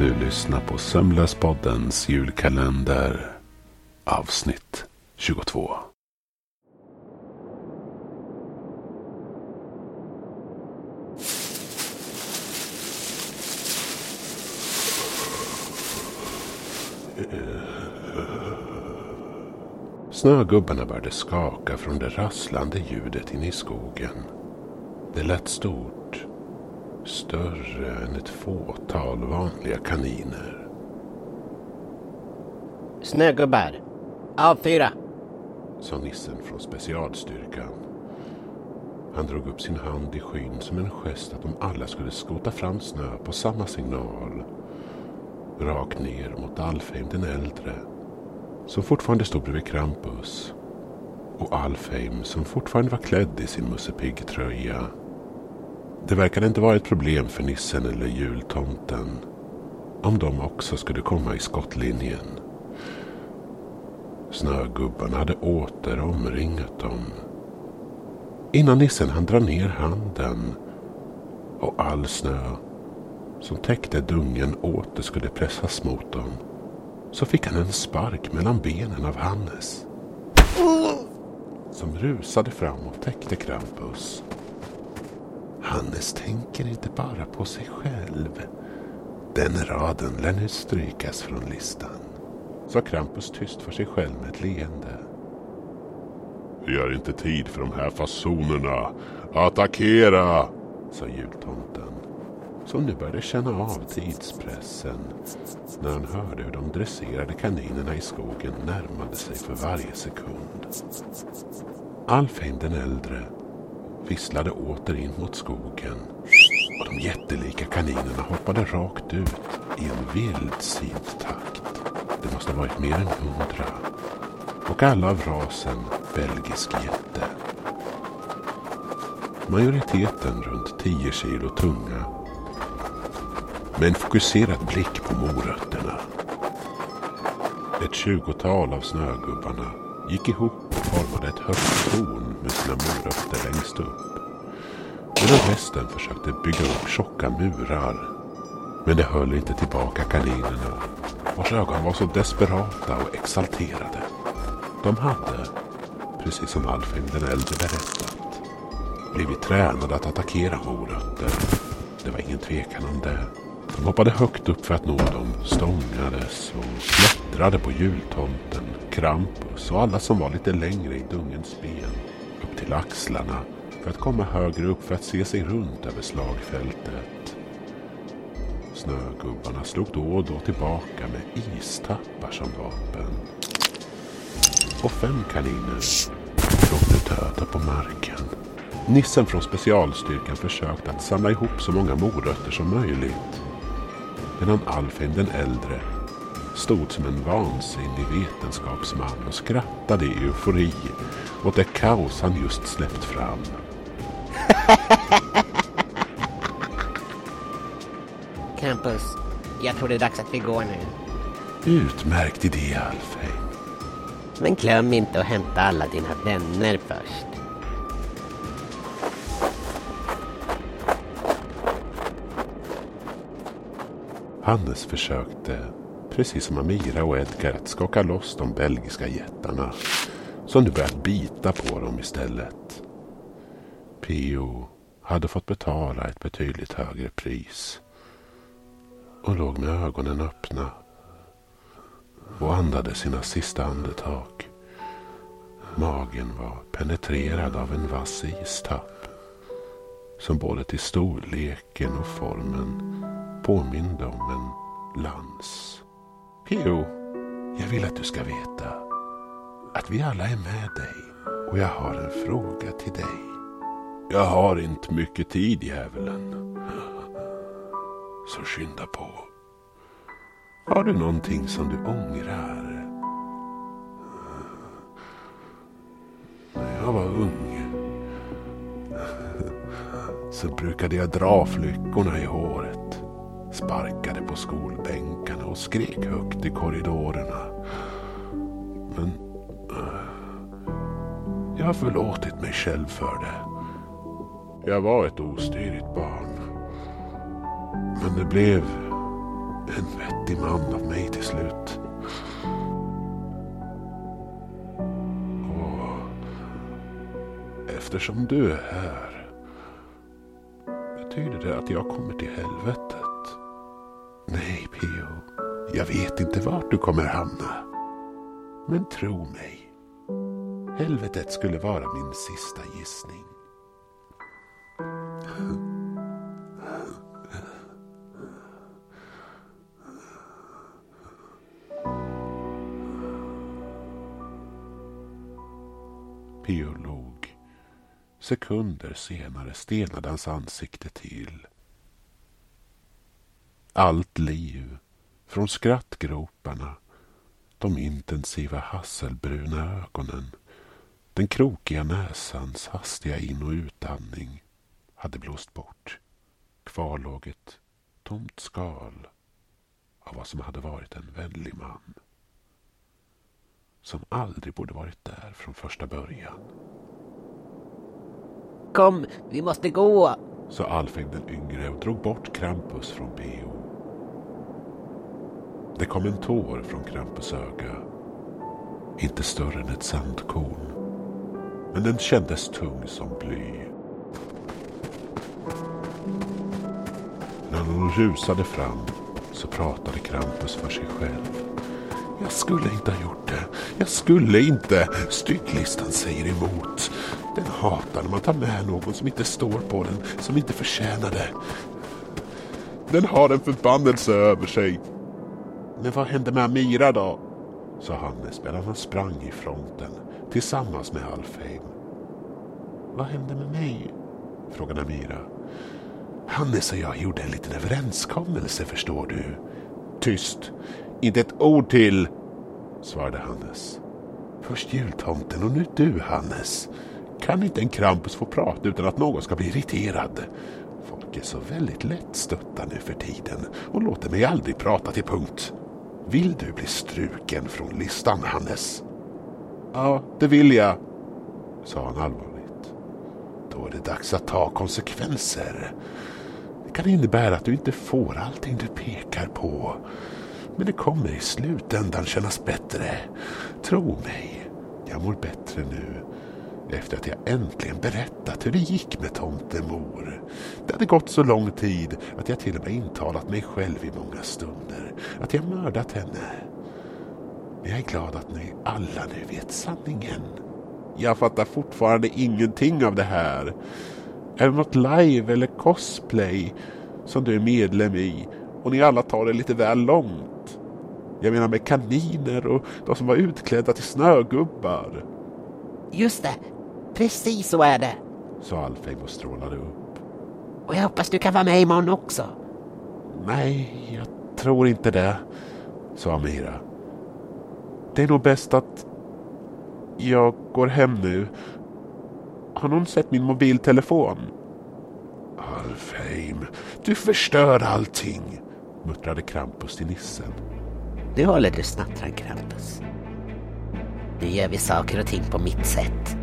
Du lyssnar på Sömnlöspoddens julkalender. Avsnitt 22. Snögubbarna började skaka från det rasslande ljudet inne i skogen. Det lät stort. Större än ett fåtal vanliga kaniner. Snögubbar. Avfyra. Sa nissen från specialstyrkan. Han drog upp sin hand i skyn som en gest att de alla skulle skota fram snö på samma signal. Rakt ner mot Alfheim den äldre. Som fortfarande stod bredvid Krampus. Och Alfheim som fortfarande var klädd i sin Musse Pigg-tröja. Det verkade inte vara ett problem för nissen eller jultomten. Om de också skulle komma i skottlinjen. Snögubbarna hade åter omringat dem. Innan nissen hann dra ner handen och all snö som täckte dungen åter skulle pressas mot dem så fick han en spark mellan benen av Hannes. Som rusade fram och täckte Krampus. Hannes tänker inte bara på sig själv. Den raden lär nu strykas från listan. Sa Krampus tyst för sig själv med ett leende. Vi har inte tid för de här fasonerna. Attackera! Sa jultomten. Som nu började känna av tidspressen. När han hörde hur de dresserade kaninerna i skogen närmade sig för varje sekund. Alfheim den äldre visslade åter in mot skogen. Och de jättelika kaninerna hoppade rakt ut i en vildsint takt. Det måste ha varit mer än hundra. Och alla av rasen belgisk jätte. Majoriteten runt 10 kilo tunga. Med en fokuserad blick på morötterna. Ett tjugotal av snögubbarna gick ihop formade ett högt torn med sina morötter längst upp. Medan resten försökte bygga upp tjocka murar. Men det höll inte tillbaka kaninerna vars ögon var så desperata och exalterade. De hade, precis som Alfheim den äldre berättat, blivit tränade att attackera morötter. Det var ingen tvekan om det. De hoppade högt upp för att nå dem, stångades och klättrade på jultomten, Krampus och alla som var lite längre i dungens ben. Upp till axlarna för att komma högre upp för att se sig runt över slagfältet. Snögubbarna slog då och då tillbaka med istappar som vapen. Och fem kaniner låg nu döda på marken. Nissen från specialstyrkan försökte att samla ihop så många morötter som möjligt. Medan Alfheim den äldre stod som en vansinnig vetenskapsman och skrattade i eufori åt det kaos han just släppt fram. Campus, jag tror det är dags att vi går nu. Utmärkt idé Alfheim. Men glöm inte att hämta alla dina vänner först. Hannes försökte, precis som Amira och Edgar, att skaka loss de belgiska jättarna. Som nu börjat bita på dem istället. Pio hade fått betala ett betydligt högre pris. Och låg med ögonen öppna. Och andades sina sista andetag. Magen var penetrerad av en vass istapp. Som både till storleken och formen påminde om en lans. Pio, jag vill att du ska veta att vi alla är med dig och jag har en fråga till dig. Jag har inte mycket tid, djävulen. Så skynda på. Har du någonting som du ångrar? När jag var ung så brukade jag dra flyckorna i håret. Sparkade på skolbänkarna och skrek högt i korridorerna. Men eh, jag har förlåtit mig själv för det. Jag var ett ostyrigt barn. Men det blev En vettig man av mig till slut. Och eftersom du är här betyder det att jag kommer till helvetet. Nej, Peo, Jag vet inte vart du kommer hamna. Men tro mig. Helvetet skulle vara min sista gissning. Pio log. Sekunder senare stelnade hans ansikte till. Allt liv, från skrattgroparna, de intensiva hasselbruna ögonen, den krokiga näsans hastiga in och utandning hade blåst bort. Kvar låg ett tomt skal av vad som hade varit en vänlig man. Som aldrig borde varit där från första början. Kom, vi måste gå, sa Alfheim den yngre och drog bort Krampus från P.O. Det kom en tår från Krampus öga. Inte större än ett sandkorn. Men den kändes tung som bly. När hon rusade fram så pratade Krampus för sig själv. Jag skulle inte ha gjort det. Jag skulle inte. Stycklistan säger emot. Den hatar när man tar med någon som inte står på den, som inte förtjänar det. Den har en förbannelse över sig. Men vad hände med Amira då? sa Hannes medan han sprang i fronten tillsammans med Alfheim. Vad hände med mig? frågade Amira. Hannes och jag gjorde en liten överenskommelse förstår du. Tyst! Inte ett ord till! svarade Hannes. Först jultomten och nu du Hannes. Kan inte en Krampus få prata utan att någon ska bli irriterad? Folk är så väldigt lättstötta nu för tiden och låter mig aldrig prata till punkt. Vill du bli struken från listan, Hannes? Ja, det vill jag, sa han allvarligt. Då är det dags att ta konsekvenser. Det kan innebära att du inte får allting du pekar på. Men det kommer i slutändan kännas bättre. Tro mig, jag mår bättre nu efter att jag äntligen berättat hur det gick med tomtemor. Det hade gått så lång tid att jag till och med intalat mig själv i många stunder att jag mördat henne. Men jag är glad att ni alla nu vet sanningen. Jag fattar fortfarande ingenting av det här. Är det något live eller cosplay som du är medlem i och ni alla tar det lite väl långt? Jag menar med kaniner och de som var utklädda till snögubbar. Just det, precis så är det. Sa Alfheim och strålade upp. Och jag hoppas du kan vara med imorgon också. Nej, jag tror inte det, sa Amira. Det är nog bäst att jag går hem nu. Har någon sett min mobiltelefon? Alfheim, du förstör allting, muttrade Krampus till nissen. Nu håller du snattran, Krampus. Nu gör vi saker och ting på mitt sätt.